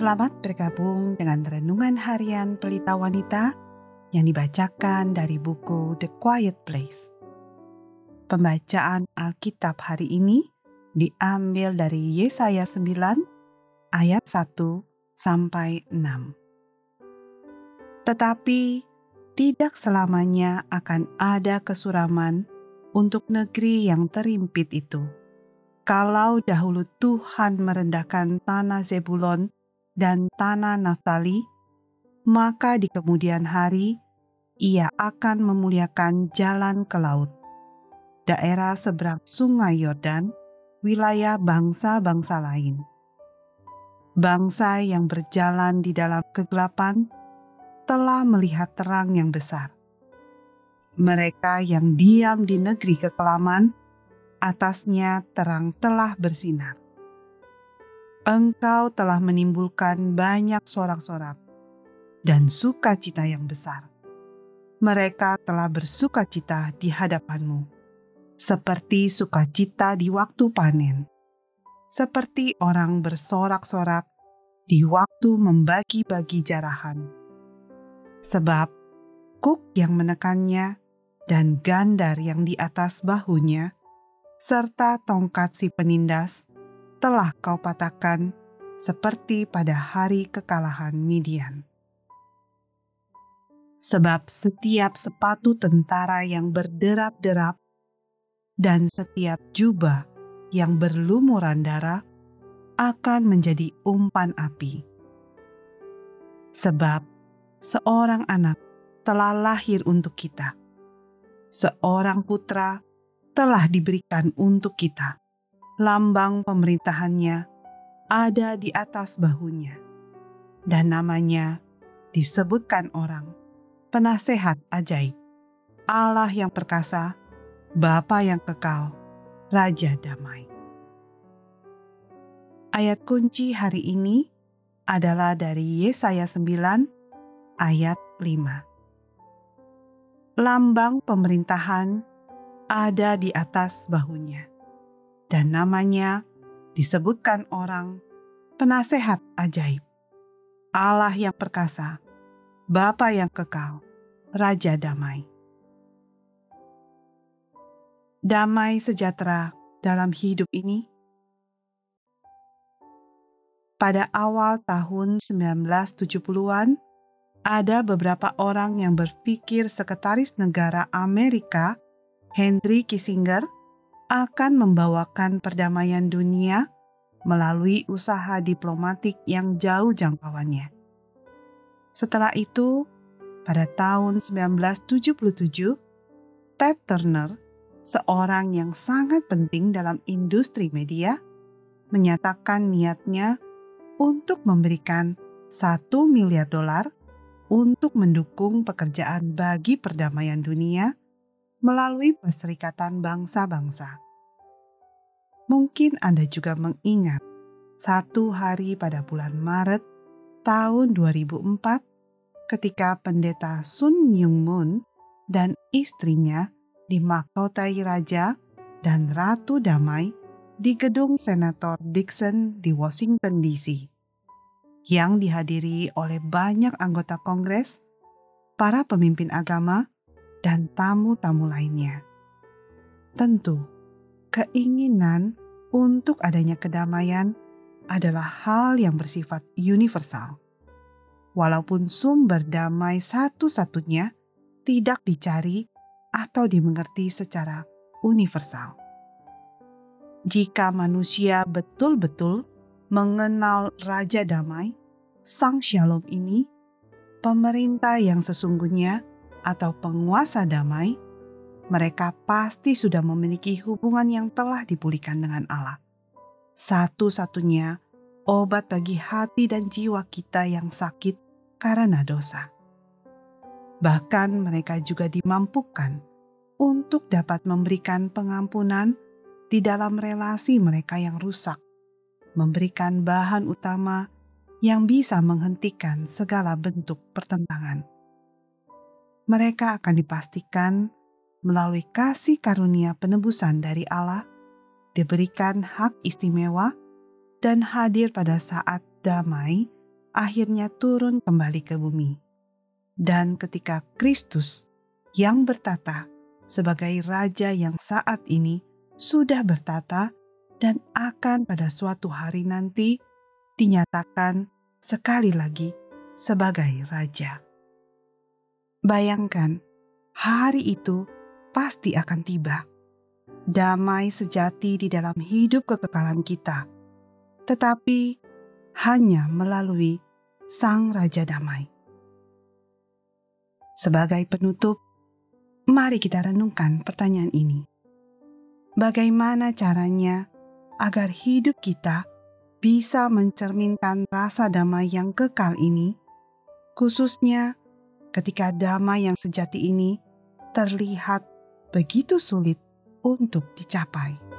Selamat bergabung dengan renungan harian Pelita Wanita yang dibacakan dari buku The Quiet Place. Pembacaan Alkitab hari ini diambil dari Yesaya 9 ayat 1 sampai 6. Tetapi tidak selamanya akan ada kesuraman untuk negeri yang terimpit itu. Kalau dahulu Tuhan merendahkan tanah Zebulon dan tanah Naftali, maka di kemudian hari ia akan memuliakan jalan ke laut, daerah seberang sungai Yordan, wilayah bangsa-bangsa lain. Bangsa yang berjalan di dalam kegelapan telah melihat terang yang besar. Mereka yang diam di negeri kekelaman, atasnya terang telah bersinar. Engkau telah menimbulkan banyak sorak-sorak dan sukacita yang besar. Mereka telah bersukacita di hadapanmu, seperti sukacita di waktu panen, seperti orang bersorak-sorak di waktu membagi-bagi jarahan. Sebab kuk yang menekannya dan gandar yang di atas bahunya, serta tongkat si penindas telah kau patahkan seperti pada hari kekalahan Midian. Sebab setiap sepatu tentara yang berderap-derap dan setiap jubah yang berlumuran darah akan menjadi umpan api. Sebab seorang anak telah lahir untuk kita, seorang putra telah diberikan untuk kita lambang pemerintahannya ada di atas bahunya, dan namanya disebutkan orang penasehat ajaib, Allah yang perkasa, Bapa yang kekal, Raja damai. Ayat kunci hari ini adalah dari Yesaya 9 ayat 5. Lambang pemerintahan ada di atas bahunya dan namanya disebutkan orang penasehat ajaib, Allah yang perkasa, Bapa yang kekal, Raja damai. Damai sejahtera dalam hidup ini. Pada awal tahun 1970-an, ada beberapa orang yang berpikir sekretaris negara Amerika, Henry Kissinger, akan membawakan perdamaian dunia melalui usaha diplomatik yang jauh jangkauannya. Setelah itu, pada tahun 1977, Ted Turner, seorang yang sangat penting dalam industri media, menyatakan niatnya untuk memberikan satu miliar dolar untuk mendukung pekerjaan bagi perdamaian dunia melalui Perserikatan Bangsa-Bangsa. Mungkin Anda juga mengingat satu hari pada bulan Maret tahun 2004 ketika pendeta Sun Myung Moon dan istrinya dimahkotai raja dan ratu damai di gedung Senator Dixon di Washington DC yang dihadiri oleh banyak anggota Kongres, para pemimpin agama, dan tamu-tamu lainnya. Tentu, keinginan untuk adanya kedamaian adalah hal yang bersifat universal. Walaupun sumber damai satu-satunya tidak dicari atau dimengerti secara universal. Jika manusia betul-betul mengenal Raja Damai, Sang Shalom ini, pemerintah yang sesungguhnya atau penguasa damai, mereka pasti sudah memiliki hubungan yang telah dipulihkan dengan Allah. Satu-satunya obat bagi hati dan jiwa kita yang sakit karena dosa. Bahkan mereka juga dimampukan untuk dapat memberikan pengampunan di dalam relasi mereka yang rusak, memberikan bahan utama yang bisa menghentikan segala bentuk pertentangan mereka akan dipastikan melalui kasih karunia penebusan dari Allah, diberikan hak istimewa, dan hadir pada saat damai akhirnya turun kembali ke bumi. Dan ketika Kristus yang bertata sebagai raja yang saat ini sudah bertata dan akan pada suatu hari nanti dinyatakan sekali lagi sebagai raja. Bayangkan, hari itu pasti akan tiba. Damai sejati di dalam hidup kekekalan kita, tetapi hanya melalui Sang Raja Damai. Sebagai penutup, mari kita renungkan pertanyaan ini. Bagaimana caranya agar hidup kita bisa mencerminkan rasa damai yang kekal ini, khususnya ketika damai yang sejati ini terlihat begitu sulit untuk dicapai?